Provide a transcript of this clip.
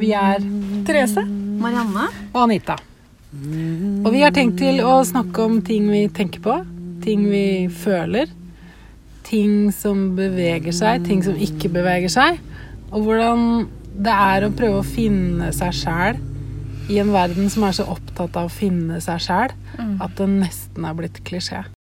Vi er Therese Marianne. og Anita. Og vi har tenkt til å snakke om ting vi tenker på, ting vi føler. Ting som beveger seg, ting som ikke beveger seg. Og hvordan det er å prøve å finne seg sjæl i en verden som er så opptatt av å finne seg sjæl mm. at det nesten er blitt klisjé.